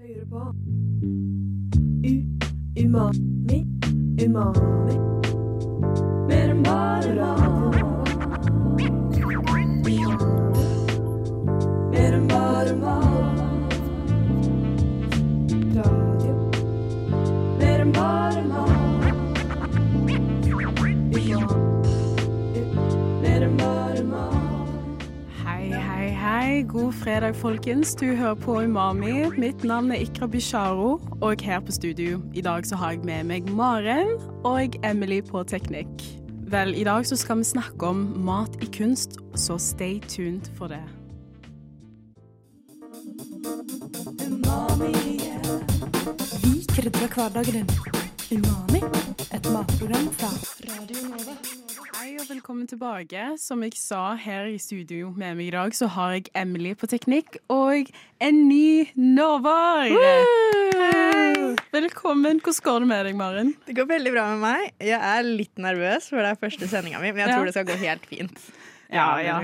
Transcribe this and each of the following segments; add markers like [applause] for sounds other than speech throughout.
hører på. U Umami Umami. Mer enn bare God fredag, folkens. Du hører på Umami. Mitt navn er Ikra Bisharo, og her på studio i dag så har jeg med meg Maren og Emily på teknikk. Vel, i dag så skal vi snakke om mat i kunst, så stay tuned for det. Umami, yeah. Vi krydrer hverdagen din. Umami, et matprogram fra Radio Nova. Hei og velkommen tilbake. Som jeg sa her i studio med meg i dag, så har jeg Emily på teknikk og en ny Norvar. Velkommen. Hvordan går det med deg, Maren? Det går veldig bra med meg. Jeg er litt nervøs, for det er første sendinga mi, men jeg Ja. tror det skal gå helt fint. Ja, ja.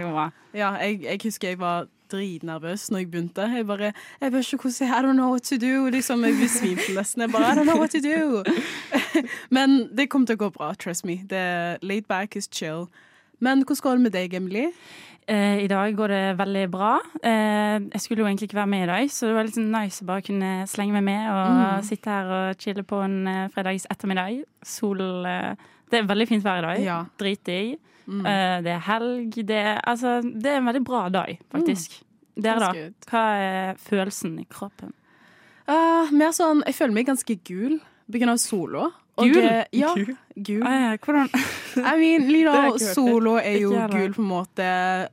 Ja, jeg, jeg husker jeg var dritnervøs når jeg begynte. Jeg bare Jeg vet ikke hvordan jeg I don't know what to do. Liksom, jeg besvimte nesten. Jeg bare I don't know what to do. [laughs] Men det kommer til å gå bra, trust me. Er laid back is chill. Men hvordan går det med deg, Emily? Eh, I dag går det veldig bra. Eh, jeg skulle jo egentlig ikke være med i dag, så det var litt sånn nice å bare kunne slenge meg med og Mm. sitte her og chille på en eh, fredags ettermiddag. Sol Det er veldig fint vær i dag. Ja. Dritdigg. Mm. Uh, det er helg. Det er, altså, det er en veldig bra dag, faktisk. Dere, da? Hva er følelsen i kroppen? Uh, mer sånn Jeg føler meg ganske gul. Begynner solo. Gul? Det, Ja, gul. Eh, hvordan [laughs] I mean, you know, solo er jo er gul på en måte.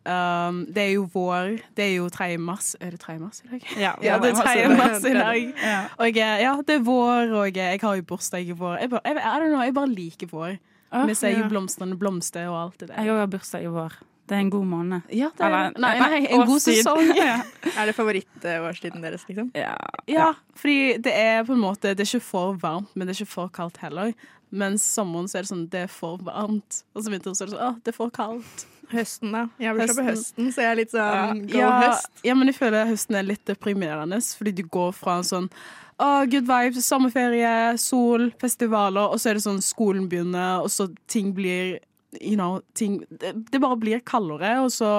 Um, det er jo vår. Det er jo 3. mars. Er det 3. mars i dag? Ja, [laughs] Ja, det er 3. mars i dag. Ja. Og eh, ja, det er vår, og eh, jeg har jo bursdag i vår. Jeg bare, jeg, I don't know, jeg bare liker vår. Åh, Vi ser jo ja. blomstene blomster og alt det der. Jeg har bursdag i vår. Det er en god måned. Ja, det er, Eller- nei, nei, en god sesong. [laughs] ja. Er det favorittårstiden deres, liksom? Ja. Ja, fordi det er på en måte Det er ikke for varmt, men det er ikke for kaldt heller. Mens sommeren så er det sånn det er for varmt. Og så vinteren så er det sånn å, det er for kaldt. Høsten, da. Jeg bursdag på Høsten. høsten, så jeg er litt sånn go ja, høst. ja, men jeg føler høsten er litt deprimerende, fordi du går fra en sånn Å, good vibes, sommerferie, sol, festivaler, og så er det sånn skolen begynner, og så ting blir You know, ting Det, det bare blir kaldere, og så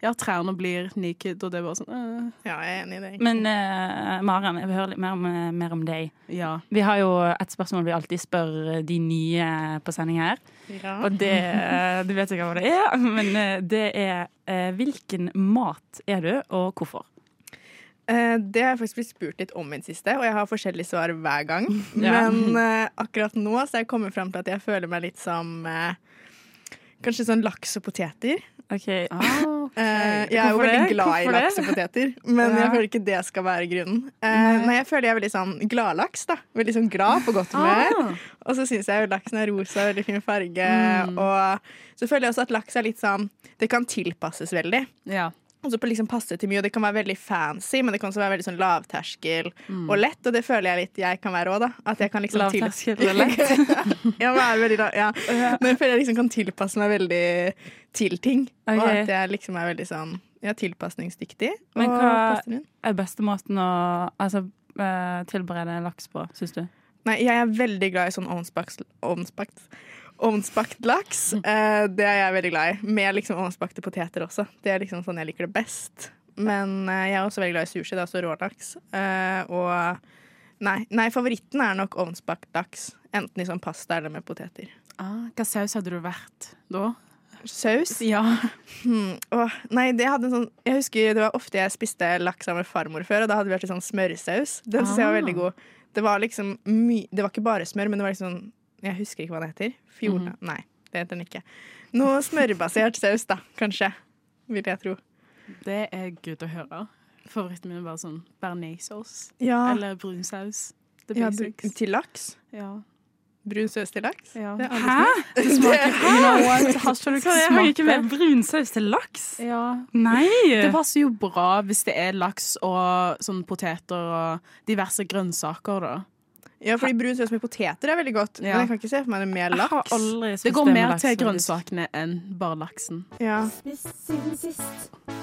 Ja, trærne blir naked, og det er bare sånn øh, Ja, jeg er enig i det. Men uh, Maren, jeg vil høre litt mer om, eh, mer om deg. Ja. Vi har jo et spørsmål vi alltid spør de nye på sending her. Ja. Og det uh, Du vet ikke hva det er, [laughs] men uh, det er Hvilken mat er du, og hvorfor? Eh, Det har jeg faktisk blitt spurt litt om i det siste, og jeg har forskjellige svar hver gang. [laughs] Men uh, akkurat nå så er jeg kommet fram til at jeg føler meg litt som uh, Kanskje sånn laks og poteter. OK. Ah, okay. Uh, jeg er jo veldig det? glad i Hvorfor i laks og poteter, [laughs] men Ja. jeg føler ikke det skal være grunnen. Nei, jeg føler jeg er veldig sånn gladlaks, da. Veldig sånn glad på godt humør. Ah. Og så syns jeg jo laksen er rosa, veldig fin farge. Mm. Og så føler jeg også at laks er litt sånn Det kan tilpasses veldig. Ja. Og så på liksom passe til mye, og det kan være veldig fancy, men det kan også være veldig sånn lavterskel Mm. og lett. Og det føler jeg litt jeg kan være òg, da. At jeg kan liksom til- Lavterskel og lett. [laughs] ja, veldig, ja. men jeg føler jeg liksom kan tilpasse meg veldig til ting. Og at jeg liksom er veldig sånn ja, tilpasningsdyktig. Men hva- Er beste måten å altså, eh, tilberede laks på, syns du? Nei, jeg er veldig glad i sånn ovnsbakt, ovnsbakt, laks. Eh, det er jeg veldig glad i. Med liksom ovnsbakte poteter også. Det er liksom sånn jeg liker det best. Men eh, jeg er også veldig glad i sushi, det er også rålaks. Eh, og nei, nei, favoritten er nok ovnsbakt laks. Enten i sånn pasta eller med poteter. Ah, hva saus hadde du vært da? Saus? Ja. Hmm. Åh, nei, det hadde en sånn Jeg husker det var ofte jeg spiste laks med farmor før, og da hadde vi vært i sånn smørsaus. Den synes jeg var Ah. veldig god. Det var liksom my Det var ikke bare smør, men det var liksom Jeg husker ikke hva det heter. Fjorda Nei, det heter den ikke. Noe smørbasert saus, da, kanskje. Vil jeg tro. Det er good å høre. Favoritten min er bare sånn bearnéssaus. Ja, Eller brunsaus. The ja basics. til laks. Ja. Brun saus til laks. Ja. Det Hæ? [laughs] Det smaker know? Har har ikke med brun saus til laks. Ja. Nei! Det passer jo bra hvis det er laks og sånn poteter og diverse grønnsaker, da. Ja, fordi brun saus med poteter er veldig godt. Ja. Men jeg kan ikke se for meg det med Jeg har laks. aldri Det går mer laks, til grønnsakene enn bare laksen. Ja. Spist siden sist?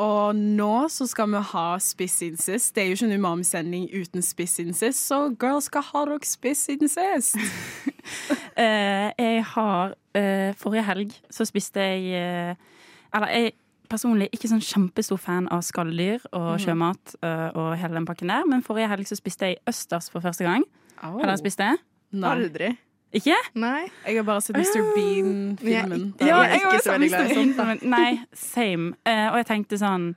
Og nå så skal vi ha spissinsist. Det er jo ikke en umami-sending uten spissinsist, så girls skal ha dere spissinsist. uh, [laughs] jeg har uh, Forrige helg så spiste jeg uh, Eller jeg personlig ikke sånn kjempestor fan av skalldyr og sjømat uh, og hele den pakken der, men forrige helg så spiste jeg østers for første gang. Har dere spist det? Aldri. Ikke? Nei. Jeg har bare sett Mr. Bean-filmen. Ja, jeg er ikke så veldig glad i sånt, da. Men Nei, same. Uh, og jeg tenkte sånn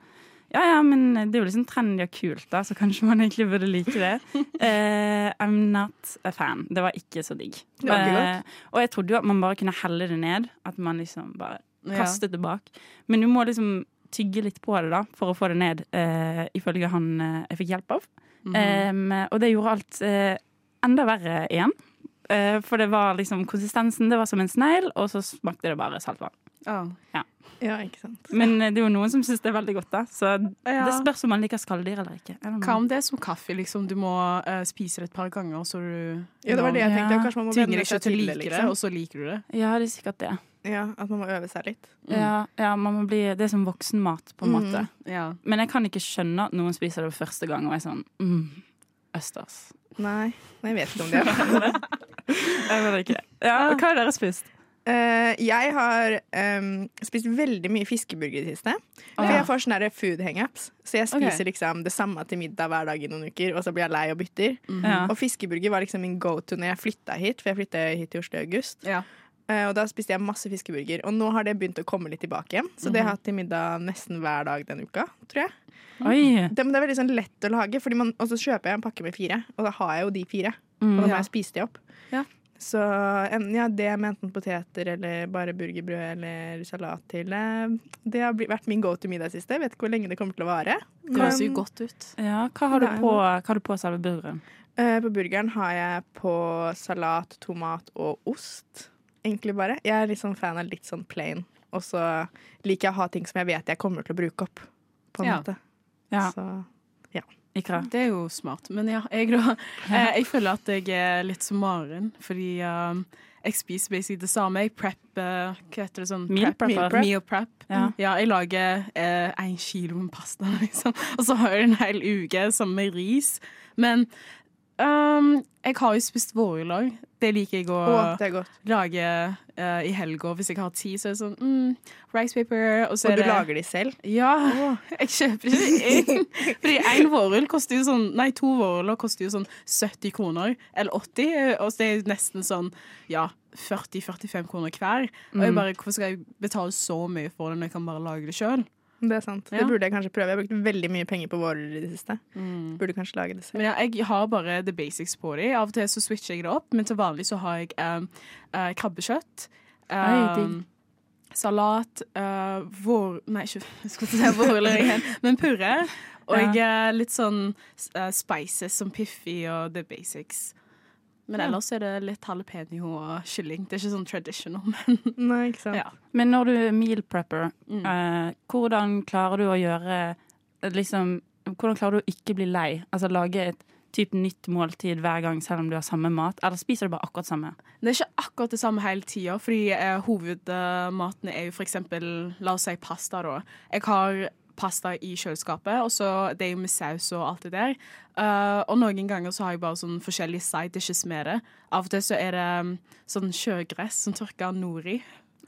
ja, ja, men det er jo liksom trendy og kult, da, så kanskje man egentlig burde like det. Uh, [laughs] I'm not a fan. Det var ikke så digg. Eh, og jeg trodde jo at man bare kunne helle det ned. At man liksom bare kastet det bak. Men du må liksom tygge litt på det da, for å få det ned, uh, ifølge han jeg fikk hjelp av. Em, og det gjorde alt enda verre igjen. Eh, for det var liksom konsistensen, det var som en snegl, og så smakte det bare saltvann. Oh. Ja, ikke sant. Men eh, det er jo noen som syns det er veldig godt, da. Så Ja. det spørs om man liker skalldyr eller ikke. Hva om det er som kaffe? Liksom, du må uh, spise det et par ganger, og så du Ja, det var det jeg tenkte. Ja. Kanskje man må venne seg til å like det, det, liksom. og så liker du det. Ja, det er sikkert det. Ja, At man må øve seg litt. Ja, ja man må bli, det er som voksenmat, på en Mm. måte. Ja. Men jeg kan ikke skjønne at noen spiser det for første gang og er sånn mm, Østers. Nei, Nei, jeg vet ikke om det. [laughs] Jeg vet ikke. Ja, hva har dere spist? Uh, jeg har um, spist veldig mye fiskeburger i det siste. For ja. jeg får sånne food hangups. Så jeg spiser okay. liksom det samme til middag hver dag i noen uker, og så blir jeg lei og bytter. Ja. Og fiskeburger var liksom min go to når jeg flytta hit, for jeg flytta hit til Oslo i august. Ja. Uh, og da spiste jeg masse fiskeburger. Og nå har det begynt å komme litt tilbake igjen. Så det har jeg hatt til middag nesten hver dag denne uka, tror jeg. Oi. Det, men det er veldig sånn lett å lage, fordi man, og så kjøper jeg en pakke med fire, og da har jeg jo de fire. Og da Mm. må Ja. jeg spise de opp. Ja. Så en- ja, det med enten poteter eller bare burgerbrød eller salat til, det har vært min go to middag i siste. Jeg vet ikke hvor lenge det kommer til å vare. Det høres jo godt ut. Ja, hva har du på, hva har du på selve burgeren? eh, på burgeren har jeg på salat, tomat og ost. Egentlig bare. Jeg er litt sånn fan av litt sånn plain. Og så liker jeg å ha ting som jeg vet jeg kommer til å bruke opp. På en Ja. måte. Ja, Så Ikra. Det er jo smart. Men ja, jeg, da, [laughs] eh, jeg føler at jeg er litt som Maren, fordi um, jeg spiser basically det samme. Jeg prepper Hva heter det sånn? Meal Prep- prepper. Meal prep. Ja. Ja, jeg lager eh, en kilo med pasta, [laughs] liksom. Og så har jeg en hel uke sammen med ris. Men um, jeg har jo spist vårlag. Det liker jeg å godt. lage uh, i helga. Hvis jeg har tid, så er det sånn mm, rice paper. Og, så Og du det, lager de selv? Ja. [laughs] Jeg kjøper ikke inn. [laughs] Fordi én vårrull koster jo sånn Nei, to vårruller koster jo sånn 70 kroner. Eller 80. Og så er det nesten sånn ja, 40-45 kroner hver. Og jeg bare, hvorfor skal jeg betale så mye for det når jeg kan bare lage det sjøl? Det er sant. Ja. Det burde jeg kanskje prøve. Jeg har brukt veldig mye penger på vårer i det siste. Mm. Burde kanskje lage det selv. Men ja, jeg har bare the basics på dem. Av og til så switcher jeg det opp, men til vanlig så har jeg um, uh, krabbekjøtt. Oi, Um, salat, uh, vår... Nei, ikke [laughs] jeg skulle si vårruller igjen, [laughs] men purre. Og eh, litt sånn uh, spices som Piffi og the basics. Men ellers er det litt jalapeño og kylling. Det er ikke sånn traditional, [laughs] men Nei, ikke sant. ja. Men når du er meal prepper, Mm. eh, hvordan klarer du å gjøre eh, liksom, Hvordan klarer du å ikke bli lei? Altså lage et typ nytt måltid hver gang selv om du har samme mat? Eller spiser du bare akkurat samme? Det er ikke akkurat det samme hele tida, fordi eh, hovedmatene er jo for eksempel, la oss si pasta, da. Jeg har pasta i kjøleskapet, og så det med saus og alt det der. Uh, og noen ganger så har jeg bare sånn forskjellige side dishes med det. Av og til så er det um, sånn sjøgress, som tørka nori,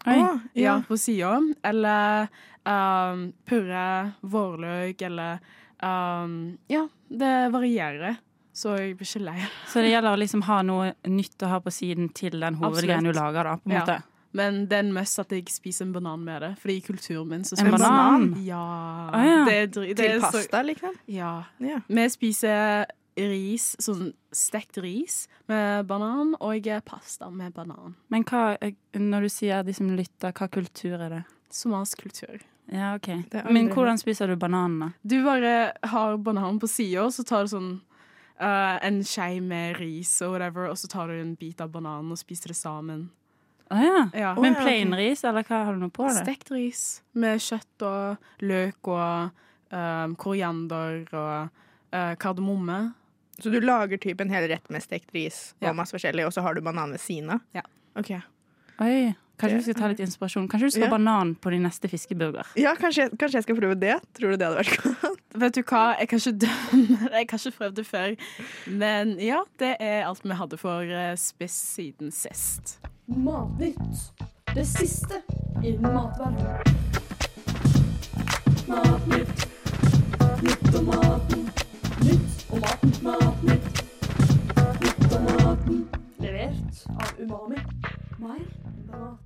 Oi. Å, ja. ja. på sida. Eller um, purre, vårløk, eller um, Ja, det varierer. Så jeg blir ikke lei. Så det gjelder å liksom ha noe nytt å ha på siden til den hovedgreien du lager, da, på en Ja. måte. Men det er en must at jeg spiser en banan med det. Fordi i kulturen min så En spiser banan? Ja. Ah, ja. Det er, det Til er så- pasta, liksom? ja. Ja. Vi spiser ris, sånn stekt ris med banan, og pasta med banan. Men hva, eh, når du sier de som lytter, hva kultur er det? Somalisk kultur. Ja, ok. Men hvordan spiser du bananene? Du bare har bananen på sida, så tar du sånn uh, en skje med ris og whatever, og så tar du en bit av bananen og spiser det sammen. Å ja. Ja. Men plain ris, eller hva har du noe på det? Stekt ris med kjøtt og løk og um, koriander og uh, kardemomme. Så du lager typ en hel rett med stekt ris og Ja. masse forskjellig, og så har du banan ved siden av? Ja. Ok. Oi. Kanskje vi skal ta litt inspirasjon. Kanskje du skal ha Ja. banan på din neste fiskeburger. Ja, kanskje, kanskje jeg skal prøve det? Tror du det hadde vært godt? Vet du hva, jeg kan ikke dømme Jeg har ikke prøvd det før. Men ja, det er alt vi hadde for eh, Spiss siden sist. Matnytt. Det siste i matverdenen. Matnytt. Nytt om maten. Nytt om maten. Matnytt. Nytt om maten. Levert av Umami. Mat.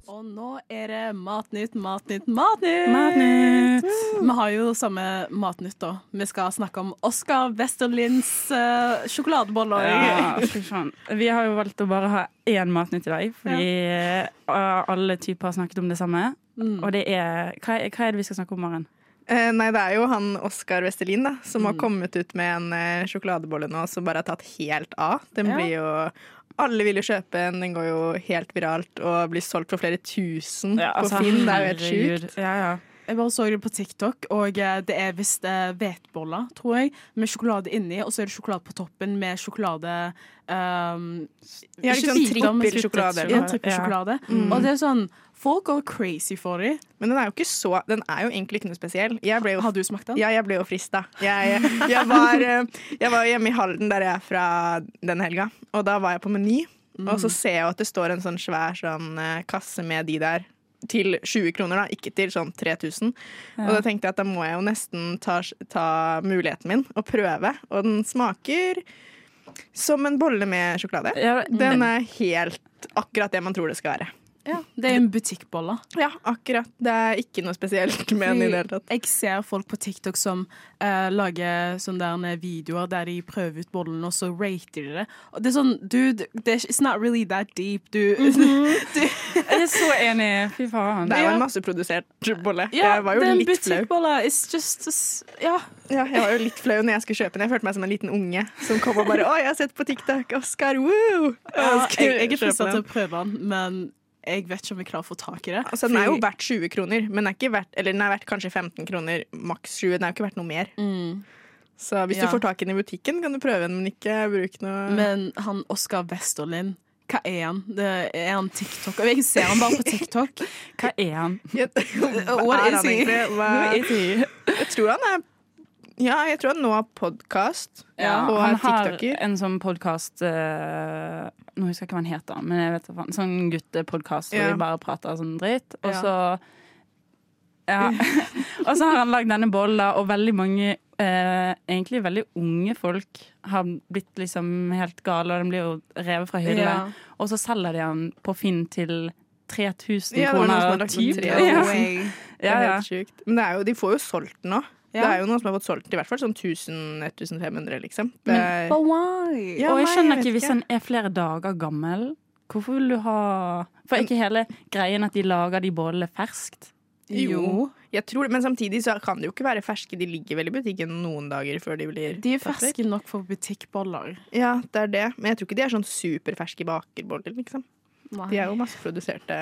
Og nå er det Matnytt, Matnytt, Matnytt! Matnytt! Vi har jo samme Matnytt, da. Vi skal snakke om Oskar Westerlins uh, sjokoladeboller. Ja, fy faen. Vi har jo valgt å bare ha én matnytt i dag, fordi ja. alle typer har snakket om det samme. Mm. Og det er hva, er hva er det vi skal snakke om, Maren? Eh, nei, det er jo han Oskar Westerlin, da, som Mm. har kommet ut med en eh, sjokoladebolle nå som bare har tatt helt av. Den Ja. blir jo Alle vil jo kjøpe en. den går jo helt viralt og blir solgt for flere tusen Ja, på altså, Finn. Det er jo helt sjukt. Ja, ja. Jeg bare så det på TikTok, og eh, det er visst eh, hveteboller, tror jeg, med sjokolade inni, og så er det sjokolade på toppen med sjokolade um, Ja, liksom trippelsjokolade Ja, trippelsjokolade. Mm. Og det er sånn Folk går crazy for dem. Men den er jo ikke så Den er jo egentlig ikke noe spesiell. Jeg ble jo Har du smakt den? Ja, jeg ble jo frista. Jeg, jeg, var, eh, jeg var hjemme i Halden, der jeg er fra den helga, og da var jeg på Meny. Og så ser jeg at det står en sånn svær sånn, kasse med de der til 20 kroner, da, ikke til sånn 3000. Og da tenkte jeg at da må jeg jo nesten ta, ta muligheten min og prøve. Og den smaker som en bolle med sjokolade. Ja, Den er helt akkurat det man tror det skal være. Ja, det er en butikkbolle. Ja, akkurat. Det er ikke noe spesielt med den i det hele tatt. Jeg ser folk på TikTok som uh, lager sånne videoer der de prøver ut bollen, og så rater de det. Og det er sånn, dude, it's not really that deep. [laughs] Du, Jeg er så enig. Fy faen. Det er jo en masseprodusert bolle. ja, jeg var jo det er en litt flau. butikkbolle. It's just Ja. Ja, jeg var jo litt flau når jeg skulle kjøpe den. Jeg følte meg som en liten unge som kom og bare 'Å, jeg har sett på TikTok! Oscar, woo!' Ja, skulle jeg, jeg er fristet til å prøve den, men jeg vet ikke om vi klarer å få tak i det. Altså, den er jo verdt 20 kroner, men den er, ikke verdt, eller den er verdt kanskje 15 kroner, maks 20. Den er jo ikke verdt noe mer. mm. Så hvis Ja. du får tak i den i butikken, kan du prøve den, men ikke bruk noe Men han Oskar Westerlind, hva er han? Det er han TikTok? Jeg ser han bare på TikTok. Hva er han? [laughs] Hva er han egentlig? Hva, jeg tror han er Ja, jeg tror han nå har podkast. Ja, og han er har en sånn podkast Nå husker jeg ikke hva han heter, men jeg vet hva. Sånn guttepodkast hvor de bare prater sånn dritt. Og Ja. så ja. [laughs] og så har han lagd denne bollen, og veldig mange eh, egentlig veldig unge folk har blitt liksom helt gale, og den blir jo revet fra hyllene. Ja. Og så selger de den på Finn til 3000 Ja, det var noen som kroner. hadde lagt. [laughs] Ja. Det er helt sjukt. Men det er jo, de får jo solgt den nå. Det er jo noen som har fått solgt i hvert fall sånn 1000-1500, liksom. Men- er, But why? Ja, og jeg skjønner ikke hvis han er flere dager gammel. Hvorfor vil du ha For er ikke hele greien at de lager de bollene ferskt? Jo. jeg tror det, men samtidig så kan de jo ikke være ferske. De ligger vel i butikken noen dager før de blir De er ferske nok for butikkboller. Ja, det er det. Men jeg tror ikke de er sånn superferske bakerboller, liksom. De er jo masseproduserte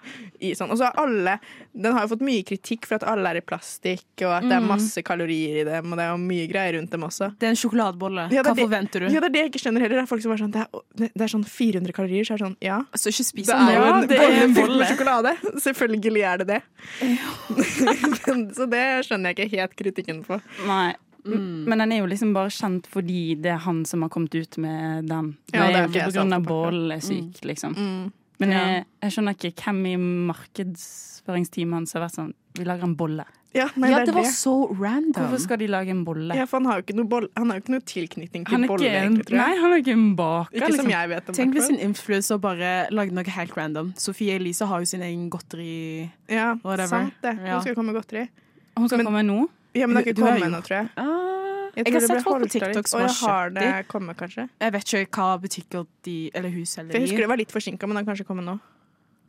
[laughs] i sånn. Og så har alle Den har jo fått mye kritikk for at alle er i plastikk, og at det er masse kalorier i dem, og det er jo mye greier rundt dem også. Det er en sjokoladebolle. Ja, Hva det- forventer du? Ja, det er det jeg ikke skjønner heller. Det er folk som er sånn Det er, det er sånn 400 kalorier, så er det sånn Ja. Så ikke spis Det den er jo en Det bolle er en fylt bolle. med sjokolade. [laughs] Selvfølgelig er det det. [laughs] Så det skjønner jeg ikke helt kritikken på. Nei. Mm. Men den er jo liksom bare kjent fordi det er han som har kommet ut med den. Ja, det det er er ikke jo av på bollen er syk, liksom. Mm. Men Ja. jeg, jeg skjønner ikke hvem i markedsføringsteamet hans har vært sånn Vi lager en bolle. Ja, nei, Ja, det det var så random. Hvorfor skal de lage en bolle? Ja, for han har jo ikke noe, bolle, han har jo ikke noe tilknytning til bolle, ikke en, egentlig, tror nei, han er ikke en baker. Ikke som liksom. jeg vet om. Tenk hvis en influenser bare lagde noe helt random. Sofie Elise har jo sin egen godteri. Ja, Whatever. sant det. Ja. Nå skal komme komme godteri. Hun skal Men- komme nå? Ja, men det har ikke kommet ennå, tror jeg. Ah, jeg, tror har sett folk på. TikTok som har kjøpt det kommet, kanskje? Jeg vet ikke hva butikker de, eller hus selger i. jeg husker det var litt forsinka, men det har kanskje kommet nå.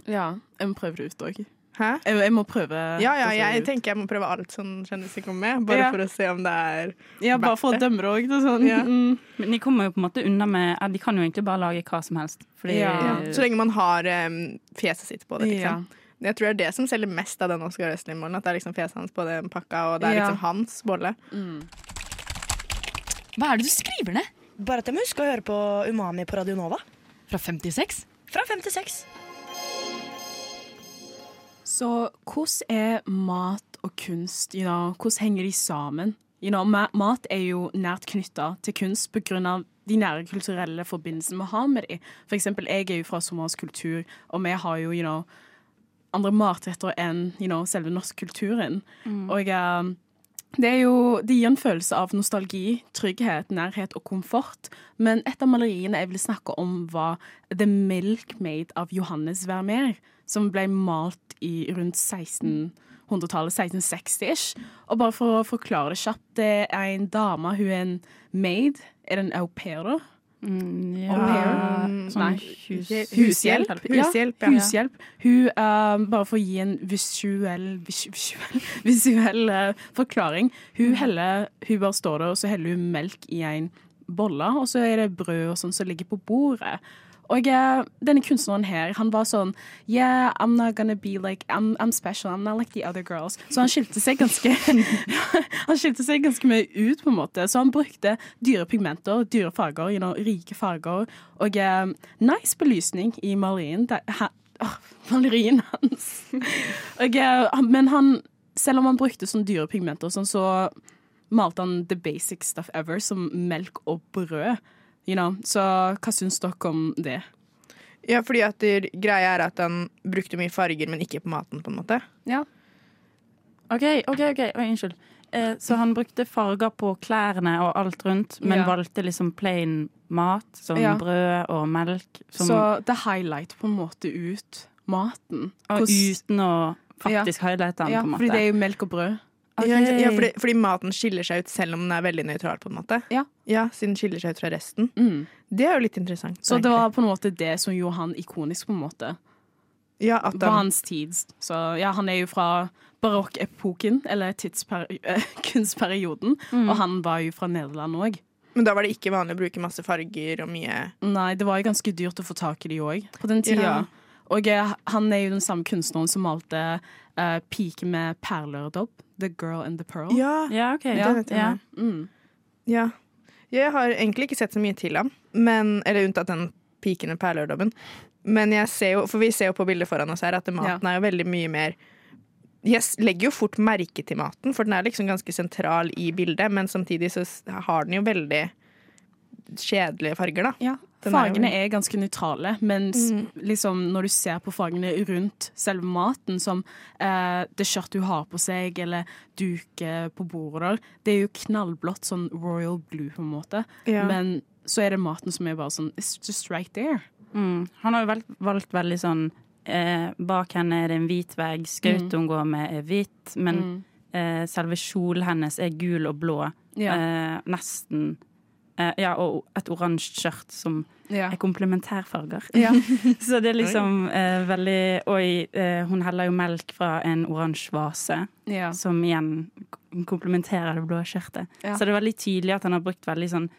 Ja, jeg må prøve det ut òg. Hæ? Jeg, jeg må prøve Ja, ja, jeg tenker jeg må prøve alt som kjendiser kommer med, bare Ja. for å se om det er Ja, bare for å dømme det òg. Sånn. Ja. Mm. Men de kommer jo på en måte unna med ja, De kan jo egentlig bare lage hva som helst. Fordi Ja. ja. Så lenge man har um, fjeset sitt på det, Ja. Jeg tror det er det som selger mest av den Oscar Westlin-bollen. At det er liksom fjeset hans på den pakka, og det er Ja. liksom hans bolle. Hva er det du skriver ned? Bare at jeg må huske å høre på Umami på Radio Nova. Fra 56? Fra 56. Så hvordan er mat og kunst, you know, hvordan henger de sammen? You know, mat er jo nært knytta til kunst pga. de nære kulturelle forbindelsene vi har med dem. For eksempel, jeg er jo fra somalisk kultur, og vi har jo you know, andre matretter enn you know, selve norsk kulturen. Og um, det, er jo, det gir en følelse av nostalgi, trygghet, nærhet og komfort. Men et av maleriene jeg ville snakke om, var The Milk Made av Johannes Vermeer, som ble malt i rundt 1600-tallet, 1660-ish. Og bare for å forklare det kjapt, det er en dame, hun er en maid. Er det en au pair, da? Mm, Au pair? Sånn Nei. hus, Hushjelp. Hushjelp, ja. Hushjelp. Hun, uh, bare for å gi en visuell, visuell, [laughs] visuell uh, forklaring. Hun, heller, hun bare står der, og så heller hun melk i en bolle, og så er det brød og sånn som ligger på bordet. Og uh, denne kunstneren her, han var sånn Yeah, I'm not gonna be like I'm, I'm special. I'm not like the other girls. Så han skilte seg ganske [laughs] Han skilte seg ganske mye ut, på en måte. Så han brukte dyre pigmenter, dyre farger, you know, rike farger, og uh, nice belysning i malerien. Oh, malerien hans. [laughs] og, uh, men han, selv om han brukte sånne dyre pigmenter, sånn, så malte han the basic stuff ever, som melk og brød. You know? Så hva syns dere om det? Ja, fordi at det, greia er at han brukte mye farger, men ikke på maten, på en måte. Ja. OK, OK, ok, Oi, unnskyld. Eh, så han brukte farger på klærne og alt rundt, men Ja. valgte liksom plain mat, som Ja. brød og melk. Som, Så det highlight på en måte ut maten. og Hvordan- uten å faktisk highlighte den, ja, på en måte. Ja, fordi det er jo melk og brød. Ok. Ja, ja fordi, fordi maten skiller seg ut selv om den er veldig nøytral, på en måte. Ja. Siden den skiller seg ut fra resten. Mm. Det er jo litt interessant. Så det var på en måte det som gjorde han ikonisk, på en måte. ja, at Var han, hans tid. Så ja, han er jo fra barokkepoken, eller [laughs] eh, kunstperioden. Mm. Og han var jo fra Nederland òg. Men da var det ikke vanlig å bruke masse farger og mye Nei, det var jo ganske dyrt å få tak i de òg på den tida. Ja. Og eh, han er jo den samme kunstneren som malte uh, 'Pike med perleøredobb'. 'The Girl and the Pearl'. Ja, Ja, OK. det vet jeg. ja. Mm. ja. Jeg har egentlig ikke sett så mye til ham, men, eller unntatt den pikende med. Men jeg ser jo, for vi ser jo på bildet foran oss her at maten er jo veldig mye mer Jeg legger jo fort merke til maten, for den er liksom ganske sentral i bildet, men samtidig så har den jo veldig kjedelige farger, da. Ja. Den er jo- er ganske nøytrale, men Mm. liksom når du ser på fargene rundt selve maten, som eh, det skjørtet du har på seg, eller duket på bordet der, det er jo knallblått, sånn royal blue på en måte. Ja. Men så er det maten som er bare sånn It's just right there. Mm. Han har jo valgt, valgt veldig sånn eh, Bak henne er det en hvit vegg, skautet hun går med er hvitt, men Mm. eh, selve kjolen hennes er gul og blå. Ja. Eh, nesten Ja, og et oransje skjørt som Ja. er komplementærfarger. Ja. [laughs] Så det er liksom eh, veldig Oi, eh, hun heller jo melk fra en oransje vase, ja. som igjen komplementerer det blå skjørtet. Så det er veldig tydelig at han har brukt veldig sånn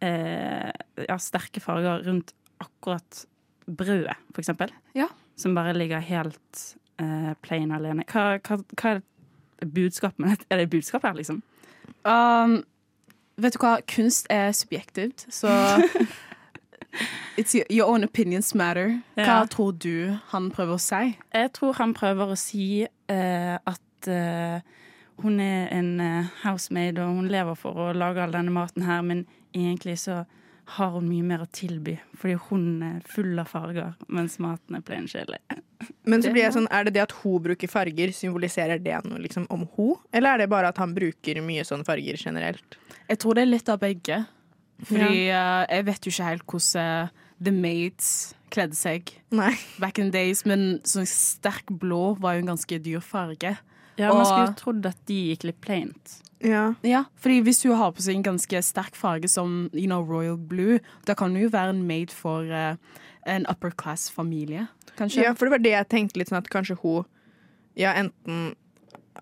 eh, ja, sterke farger rundt akkurat brødet, for eksempel. Ja. Som bare ligger helt eh, plain alene. Hva, hva, hva er budskapet med dette? Er det budskapet her, liksom? Um, vet du hva, kunst er subjektivt, så [laughs] It's your, own opinions matter. Hva Ja. tror du han prøver å si? Jeg tror han prøver å si uh, at uh, hun er en eh, housemaid, og hun lever for å lage all denne maten her, men egentlig så har hun mye mer å tilby, fordi hun er full av farger, mens maten er plain kjedelig. Men så blir jeg sånn, er det det at hun bruker farger, symboliserer det noe liksom om hun? Eller er det bare at han bruker mye sånne farger generelt? Jeg tror det er litt av begge. Fordi eh, jeg vet jo ikke helt hvordan uh, The Maids kledde seg Nei. back in the days, men sånn sterk blå var jo en ganske dyr farge. Ja, Man skulle jo trodd at de gikk litt plaint. Ja. Ja, fordi hvis hun har på seg en ganske sterk farge som you know, royal blue, da kan hun jo være en maid for uh, en upper class-familie, kanskje. ja, for det var det jeg tenkte litt sånn at kanskje hun Ja, enten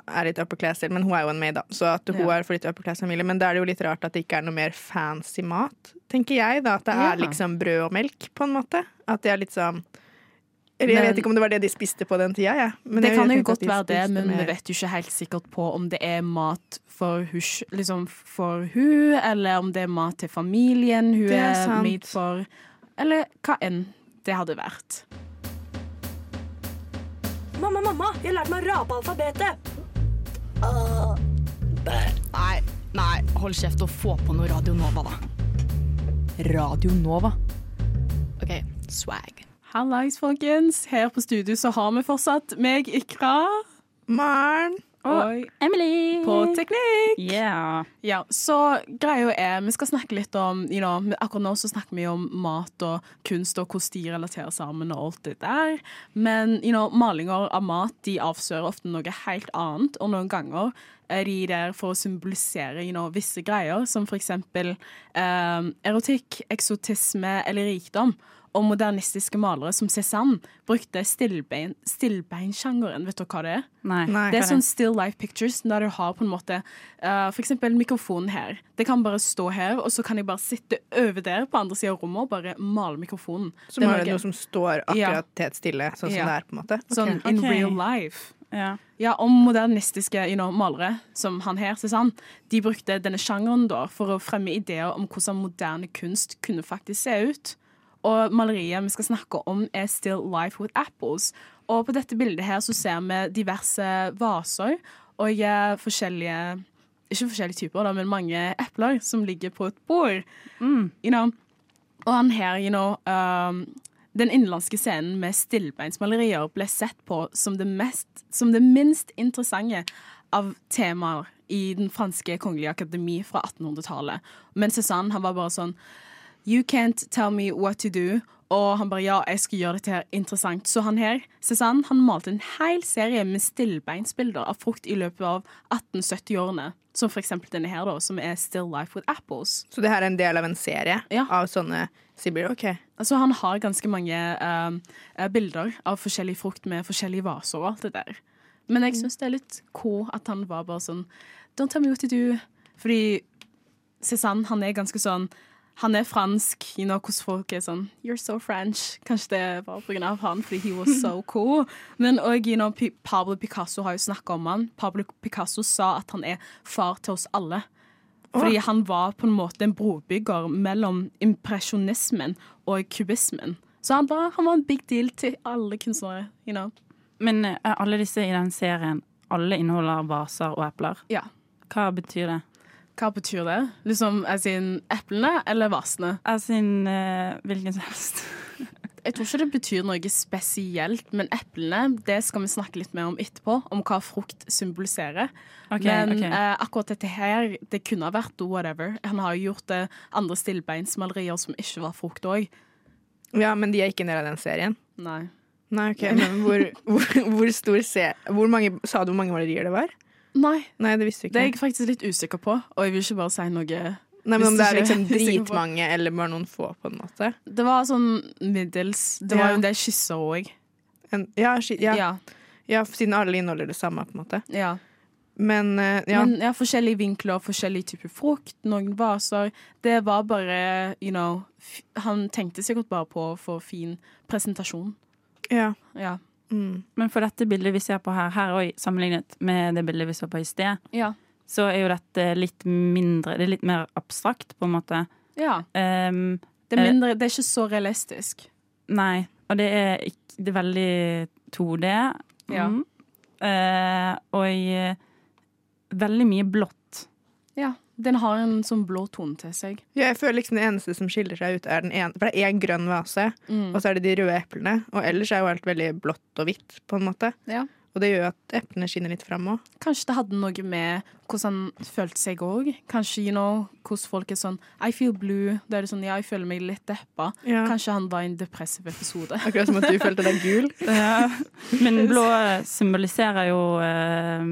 er litt upper class, men hun er jo en maid, da. Så at hun Ja. er for litt upper class-familie. Men da er det jo litt rart at det ikke er noe mer fancy mat, tenker jeg. da At det Ja. er liksom brød og melk, på en måte. At det er litt sånn Eller jeg Men- vet ikke om det var det de spiste på den tida, Ja. Men det jeg kan jo godt de være det, men vi vet jo ikke helt sikkert på om det er mat for hus, liksom for hun, eller om det er mat til familien hun Det er er, made for, eller hva enn det hadde vært. Mamma, mamma, jeg har lært meg å rape alfabetet. Nei, nei, hold kjeft og få på noe Radio Nova, da. Radio Nova. OK, swag. Hallais, folkens. Her på studio så har vi fortsatt meg, Ikra, Maren. og Emily! på teknikk. Yeah. Ja, så greia er, vi skal snakke litt om you know, Akkurat nå så snakker vi om mat og kunst og hvordan de relaterer sammen og alt det der. Men you know, malinger av mat de avslører ofte noe helt annet, og noen ganger er de der for å symbolisere you know, visse greier, som for eksempel eh, erotikk, eksotisme eller rikdom. Og modernistiske malere som Cézanne brukte stillbein, stillbeinsjangeren. Vet du hva det er? Nei. Nei. Det er sånn still life pictures der du har på en måte uh, for eksempel mikrofonen her. Det kan bare stå her, og så kan jeg bare sitte over der på andre siden av rommet og bare male mikrofonen. Som Det er har noe- som står akkurat helt stille, sånn som Ja. det er, på en måte. Sånn in okay. real life. Ja. Ja, og modernistiske you know, malere, som han her, Cézanne, de brukte denne sjangeren da for å fremme ideer om hvordan moderne kunst kunne faktisk se ut. Og maleriet vi skal snakke om, er Still Life with Apples. Og på dette bildet her så ser vi diverse vaser og eh, forskjellige Ikke forskjellige typer, da, men mange epler som ligger på et bord. You know. Og han her, you know um, Den innenlandske scenen med stillbeinsmalerier ble sett på som det, mest, som det minst interessante av temaer i den franske kongelige akademi fra 1800-tallet. Men Cézanne han var bare sånn You can't tell me what to do. Og han bare ja, jeg skal gjøre dette her interessant. Så han her, Cézanne, han malte en hel serie med stillbeinsbilder av frukt i løpet av 1870-årene. Som for eksempel denne her, da, som er Still Life with Apples. Så det her er en del av en serie Ja. av sånne Sibir? OK. Altså, han har ganske mange eh, bilder av forskjellig frukt med forskjellige vaser og alt det der. Men jeg syns det er litt cool at han var bare sånn Don't tell me what to do. Fordi Cézanne, han er ganske sånn Han er fransk. You know, hvordan folk er sånn You're so French. Kanskje det var på grunn av han, fordi he was so [laughs] cool. Men òg you know, Pablo Picasso har jo snakka om han. Pablo Picasso sa at han er far til oss alle. Fordi han var på en måte en brobygger mellom impresjonismen og kubismen. Så han var, han var en big deal til alle kunstnere. You know. Men eh, alle disse i den serien, alle inneholder vaser og epler. Ja. Hva betyr det? Hva betyr det? Liksom as in eplene eller vasene? Altså en, uh, hvilken som helst. [laughs] Jeg tror ikke det betyr noe spesielt, men eplene det skal vi snakke litt mer om etterpå. Om hva frukt symboliserer. Okay, men okay. Uh, akkurat dette her, det kunne ha vært whatever. Han har jo gjort uh, andre stillbeinsmalerier som ikke var frukt òg. Ja, men de er ikke en del av den serien? Nei. Nei, ok, men hvor, hvor, hvor stor se... Hvor mange, sa du hvor mange malerier det var? Nei, Nei, det visste du det er jeg faktisk litt usikker på, og jeg vil ikke bare si noe Nei, men hvis Om det er ikke liksom dritmange eller bare noen få, på en måte? Det var sånn middels. Det var Ja. jo en del skisser òg. Ja, ja, ja. Ja. siden alle inneholder det samme, på en måte. ja. Men eh, ja. Men ja, forskjellige vinkler, forskjellige typer frukt, noen vaser. Det var bare, you know Han tenkte sikkert bare på å få fin presentasjon. ja. Ja. Mm. Men for dette bildet vi ser på her, her òg, sammenlignet med det bildet vi så på i sted, Ja. så er jo dette litt mindre Det er litt mer abstrakt, på en måte. ja. Um, Det er mindre Det er ikke så realistisk. nei. Og det er, det er veldig 2D. Ja. Mm. Eh, og i, veldig mye blått. Ja. Den har en sånn blå tone til seg. ja, jeg føler liksom det eneste som skiller seg ut, er den ene For det er én grønn vase, Mm. og så er det de røde eplene. Og ellers er jo alt veldig blått og hvitt, på en måte. Ja. Og det gjør at eplene skinner litt fram òg. Kanskje det hadde noe med hvordan han følte seg òg. Kanskje you know, hvordan folk er sånn I feel blue. Da er det sånn ja, jeg føler meg litt deppa. Ja. Kanskje han var i en depressiv episode. [laughs] Akkurat som at du følte deg gul. [laughs] Men blå symboliserer jo eh,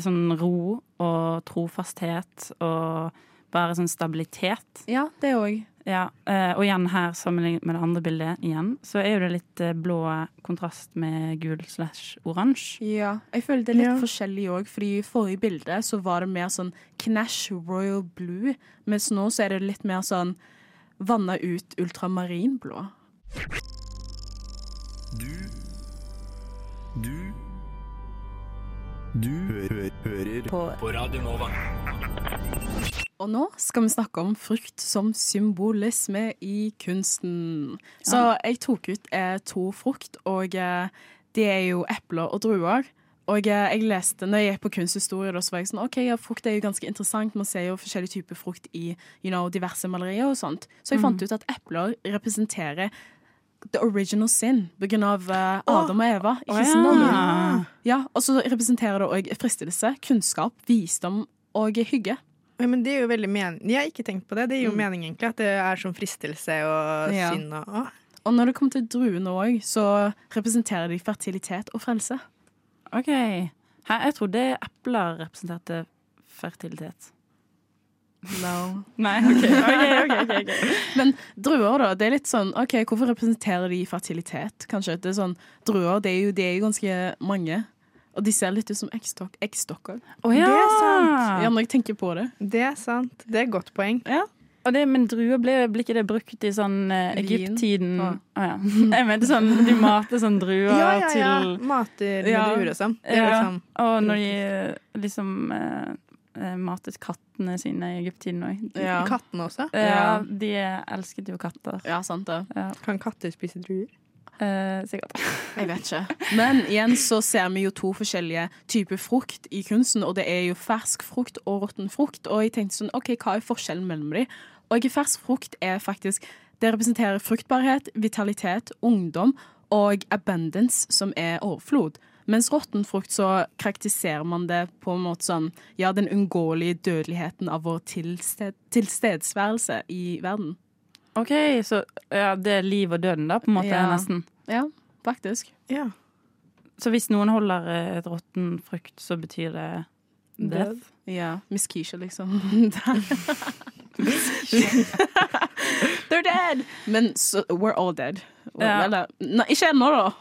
sånn ro og trofasthet og bare sånn stabilitet. Ja, det òg. Ja, eh, og igjen her, sammenlignet med det andre bildet, igjen, så er jo det litt eh, blå kontrast med gul slash oransje. Ja, jeg føler det er litt Ja. forskjellig òg, fordi i forrige bilde så var det mer sånn Knash Royal Blue, mens nå så er det litt mer sånn vanna ut ultramarinblå. Du Du Du hø hører på. Radio Nova. Og nå skal vi snakke om frukt som symbolisme i kunsten. Så jeg tok ut eh, to frukt, og eh, det er jo epler og druer. Og eh, jeg leste, når jeg gikk på kunsthistorie, så var jeg sånn OK, ja, frukt er jo ganske interessant. Man ser jo forskjellige typer frukt i you know, diverse malerier og sånt. Så jeg fant ut at epler representerer the original sin grunn av eh, Adam og Eva Ikke oh, ja. Ja, og så representerer det òg fristelse, kunnskap, visdom og hygge. Ja, men det er jo veldig men Jeg har ikke tenkt på det. Det gir jo mening, egentlig. At det er sånn fristelse og Ja. synd og å. Og når det kommer til druene òg, så representerer de fertilitet og frelse. OK. Hæ, jeg trodde epler representerte fertilitet. No. Nei, OK. okay, okay, okay ok. [laughs] Men druer, da. Det er litt sånn OK, hvorfor representerer de fertilitet? Kanskje det er sånn Druer, det er jo, det er jo ganske mange. Og de ser litt ut som eggstokker. Å ja! Det er sant. Ja, når jeg tenker på det. Det er sant. Det er et godt poeng. Og det, men druer ble, ble ikke det brukt i sånn eh, Egypt-tiden? Ja. Oh, ja. [laughs] Jeg mente sånn de mater sånn druer Ja, ja, ja. til Mater med druer og sånn. Ja. liksom Og når de eh, liksom eh, matet kattene sine i Egypt-tiden òg. Ja, Kattene også. Ja, de elsket jo katter. ja sant det. Kan katter spise druer? Eh, sikkert. [laughs] Jeg vet ikke. Men igjen så ser vi jo to forskjellige typer frukt i kunsten, og det er jo fersk frukt og råtten frukt. Og jeg tenkte sånn, OK, hva er forskjellen mellom de? Og fersk frukt er faktisk Det representerer fruktbarhet, vitalitet, ungdom og abundance, som er overflod. Mens råtten frukt så karakteriserer man det på en måte sånn Ja, den unngåelige dødeligheten av vår tilsted, tilstedeværelse i verden. OK, så ja, det er liv og døden, da, på en måte, Ja. nesten. Ja, faktisk. Ja. Så hvis noen holder eh, et råtten frukt, så betyr det death? Ja, Miss Keisha, liksom. [laughs] They're dead! Men so, we're all dead. Ja. Eller, nei, ikke ennå, da.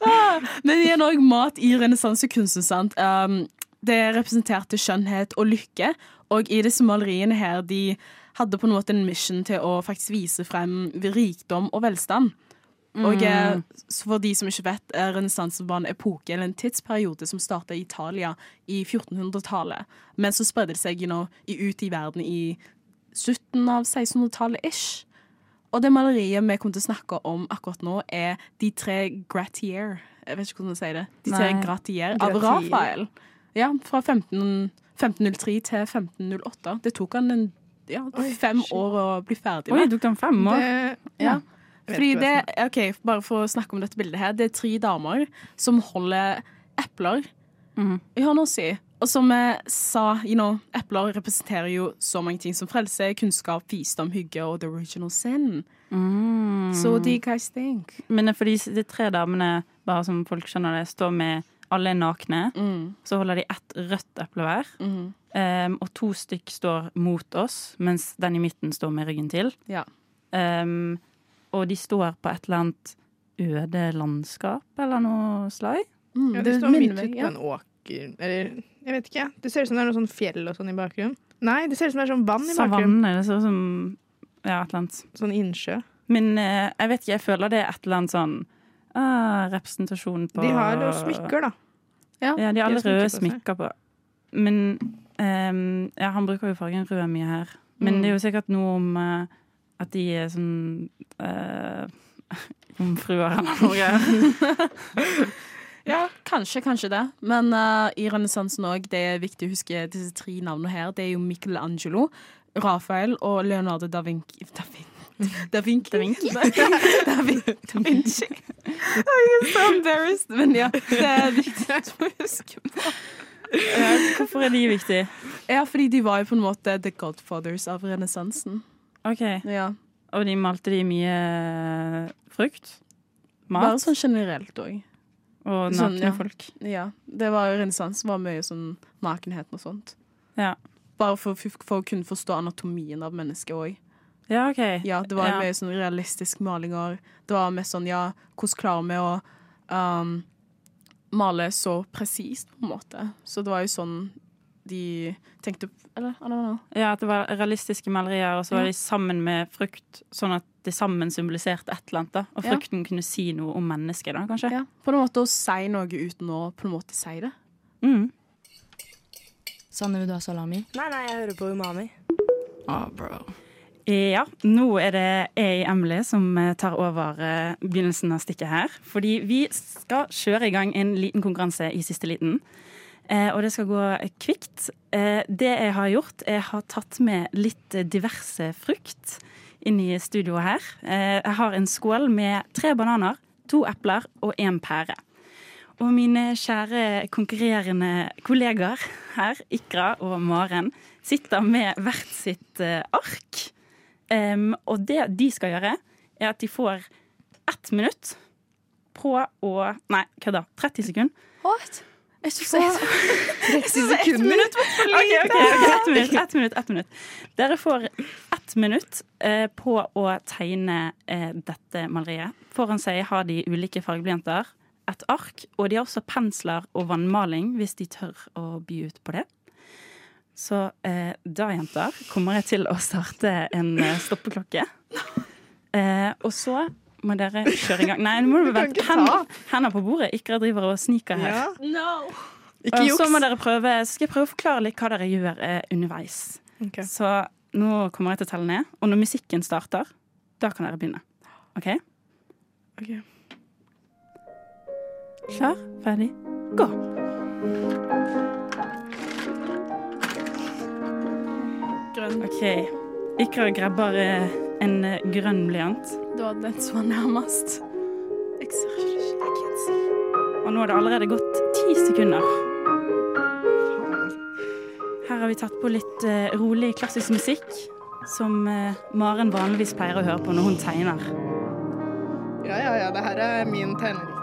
Ah, [laughs] Men igjen òg mat i renessansekunsten. sant? Um, det representerte skjønnhet og lykke. Og i disse maleriene her, de hadde på en måte en mission til å faktisk vise frem rikdom og velstand. Og eh, for de som ikke vet, eh, renessansen var en epoke eller en tidsperiode som starta i Italia i 1400-tallet. Men så spredde det seg you know, ut i verden i slutten av 1600-tallet ish. Og det maleriet vi kommer til å snakke om akkurat nå, er De tre gratier. Jeg vet ikke hvordan man sier det. De tre Nei. gratier av. Rafael. Ja, fra 15, 1503 til 1508. Det tok han en, ja, Oi, fem shit. år å bli ferdig Oi, det tok han fem år? Det, Ja. Fordi det, ok, Bare for å snakke om dette bildet her. Det er tre damer som holder epler mm. i hånda si. Og som jeg sa, you know, epler representerer jo så mange ting som frelse, kunnskap, visdom, hygge og the original sin. Mm. So do you guys think? Men det er fordi de tre damene, bare som folk skjønner det, står med alle er nakne. Mm. Så holder de ett rødt eple hver. Mm. Um, og to stykk står mot oss, mens den i midten står med ryggen til. Ja. Um, og de står på et eller annet øde landskap eller noe slag. Mm, Ja, det det står midt ute på en åker Eller jeg vet ikke. Det ser ut som det er noe sånn fjell og sånn i bakgrunnen. Nei, det ser ut som det er sånn vann i bakgrunnen. Savanne. Det ser ut som ja, et eller annet. Sånn innsjø. Men eh, jeg vet ikke, jeg føler det er et eller annet sånn ah, representasjon på De har jo smykker, da. Ja, de har De har alle smykker røde smykker på. Men ehm, Ja, han bruker jo fargen rød mye her. Men Mm. det er jo sikkert noe om eh, at de er sånn uh, [laughs] Jomfruer eller noe. [laughs] Ja, kanskje, kanskje det. Men uh, i renessansen òg, det er viktig å huske disse tre navnene her. Det er jo Michelangelo, Rafael og Leonardo da Vinci. [laughs] Da Vinci. Da Vinci. Da [laughs] Vinci. da, Vin- da Vinci. [laughs] Er så embarrassed. Men ja, det er viktig å huske på. Hvorfor er de viktige? Ja, fordi de var jo på en måte the godfathers av renessansen. OK. Ja. Og de malte de mye frukt? Mat? Bare sånn generelt òg. Og sånn, ja. folk? Ja. Det var renessansen var mye sånn nakenhet og sånt. Ja. Bare for, for å kunne forstå anatomien av mennesket òg. Ja, okay. Ja, det var mye sånn realistisk malinger. Det var mest sånn, ja, hvordan klarer vi å um, male så presist, på en måte. Så det var jo sånn de tenkte Eller, I don't know. Ja, at det var realistiske malerier, og så var Ja. de sammen med frukt, sånn at det sammen symboliserte et eller annet. da. Og Ja. frukten kunne si noe om mennesket, da, kanskje. Ja, på en måte å si noe uten å på en måte si det. Mm. Sanne, vil du ha salami? Nei, nei, jeg hører på Umami. Oh, bro. Ja, nå er det jeg, Emily, som eh, tar over eh, begynnelsen av stikket her. Fordi vi skal kjøre i gang en liten konkurranse i siste liten. Eh, og det skal gå kvikt. Eh, det jeg har gjort, jeg har tatt med litt diverse frukt inn i studioet her. Eh, jeg har en skål med tre bananer, to epler og én pære. Og mine kjære konkurrerende kollegaer her, Ikra og Maren, sitter med hvert sitt ark. Og det de skal gjøre, er at de får ett minutt på å Nei, kødda. 30 sekunder. What? Jeg synes det er 30 [laughs] sekunder? Ok, Okay, okay, Ett minutt, ett minutt, ett minutt. Dere får ett minutt eh, på å tegne eh, dette maleriet. Foran seg har de ulike fargeblyanter, et ark, og de har også pensler og vannmaling, hvis de tør å by ut på det. Så eh, da, jenter, kommer jeg til å starte en eh, stoppeklokke. [laughs] Eh, og så må dere kjøre i gang. Nei, nå må du vente. Hender, hender på bordet. Ikke driver og sniker her. Ja. No! Ikke juks. så må dere prøve, så skal jeg prøve å forklare litt hva dere gjør eh, underveis. Okay. Så nå kommer jeg til å telle ned, og når musikken starter, da kan dere begynne. OK? okay. Klar, ferdig, gå. Grønn. OK. Ikra grabber eh, en eh, grønn blyant, Det den som var nærmest. Jeg ser ikke Jeg kan si. og nå har det allerede gått ti sekunder. Her har vi tatt på litt uh, rolig klassisk musikk, som uh, Maren vanligvis pleier å høre på når hun tegner. Ja, ja, ja. Det her er min tegnerliste.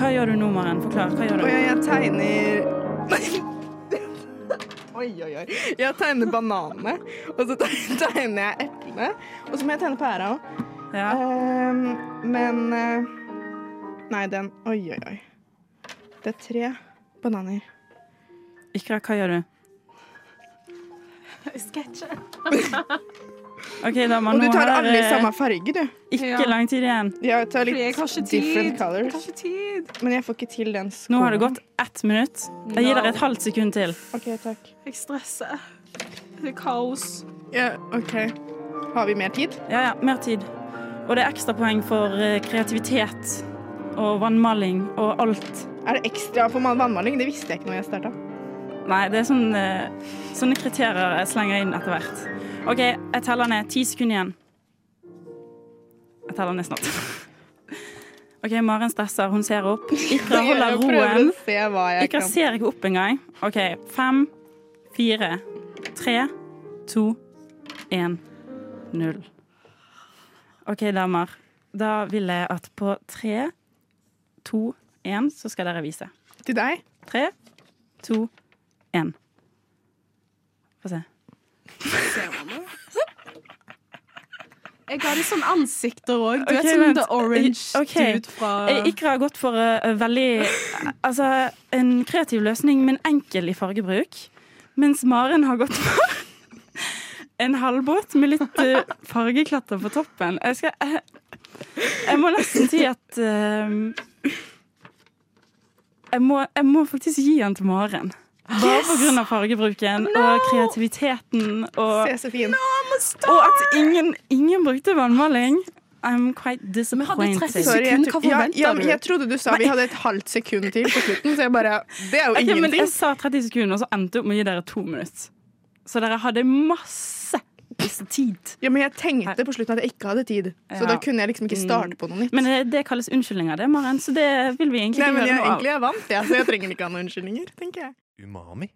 Hva gjør du nå, Maren? Forklar. Hva gjør Og du? jeg, jeg tegner Oi, oi, oi. Jeg tegner bananene, og så [laughs] tegner jeg eplene. Og så må jeg tegne pæra òg. Ja. men uh, Nei, den Oi, oi, oi. Det er tre bananer. Ikra, hva gjør du? [laughs] Sketsjer. [laughs] OK, da, man, Og du tar her, alle i samme farge, du. ikke Ja. lang tid igjen. Ja, Jeg tar litt jeg har ikke tid. different colors. Jeg tid. Men jeg får ikke til den skoen. Nå har det gått ett minutt. Jeg gir dere et halvt sekund til. OK, takk. Jeg stresser. Det er kaos. Ja, OK. Har vi mer tid? Ja, ja, mer tid. Og det er ekstrapoeng for eh, kreativitet og vannmaling og alt. Er det ekstra for vannmaling? Det visste jeg ikke når jeg starta. Nei, det er sånn, eh, sånne kriterier jeg slenger inn etter hvert. OK, jeg teller ned. Ti sekunder igjen. Jeg teller ned snart. [laughs] OK, Maren stresser. Hun ser opp. Ikra holder roen. Ikra ser ikke opp engang. OK. Fem, fire, tre, to, én, null. OK, damer. Da vil jeg at på tre, to, én, så skal dere vise. Til deg? Tre, to, én. Få se. Jeg har de sånn ansikter òg. Du okay, er sånn. The Orange okay. Dude fra Eh, Ikra har gått for uh, veldig Altså en kreativ løsning, men enkel i fargebruk. Mens Maren har gått for [laughs] en halvbåt med litt uh, fargeklatter på toppen. Jeg, skal, jeg, jeg må nesten si at uh, jeg, må, jeg må faktisk gi den til Maren. Bare på grunn av fargebruken og kreativiteten og, Se så fin. og at ingen, ingen brukte vannmaling. I'm quite disappointed. Sorry, jeg, tro- ja, ja, jeg trodde du sa vi hadde et halvt sekund til på slutten, så jeg bare Det er jo Ok, men ingenting. jeg sa 30 sekunder, og så endte opp med å gi dere to minutter. Så dere hadde masse tid. Ja, men jeg tenkte på slutten at jeg ikke hadde tid, så Ja. da kunne jeg liksom ikke starte på noe nytt. Men det, det kalles unnskyldninger, det, Maren, så det vil vi egentlig Nei, men jeg, egentlig er jeg vant, jeg, så jeg trenger ikke ha noen unnskyldninger, tenker jeg. Umami.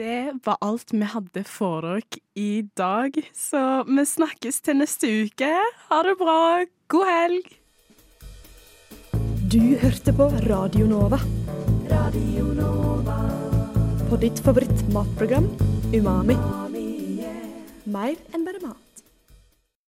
Det var alt vi hadde for dere i dag. Så vi snakkes til neste uke. Ha det bra. God helg. Du hørte på Radio Nova. På ditt favorittmatprogram Umami. Mer enn bare mat.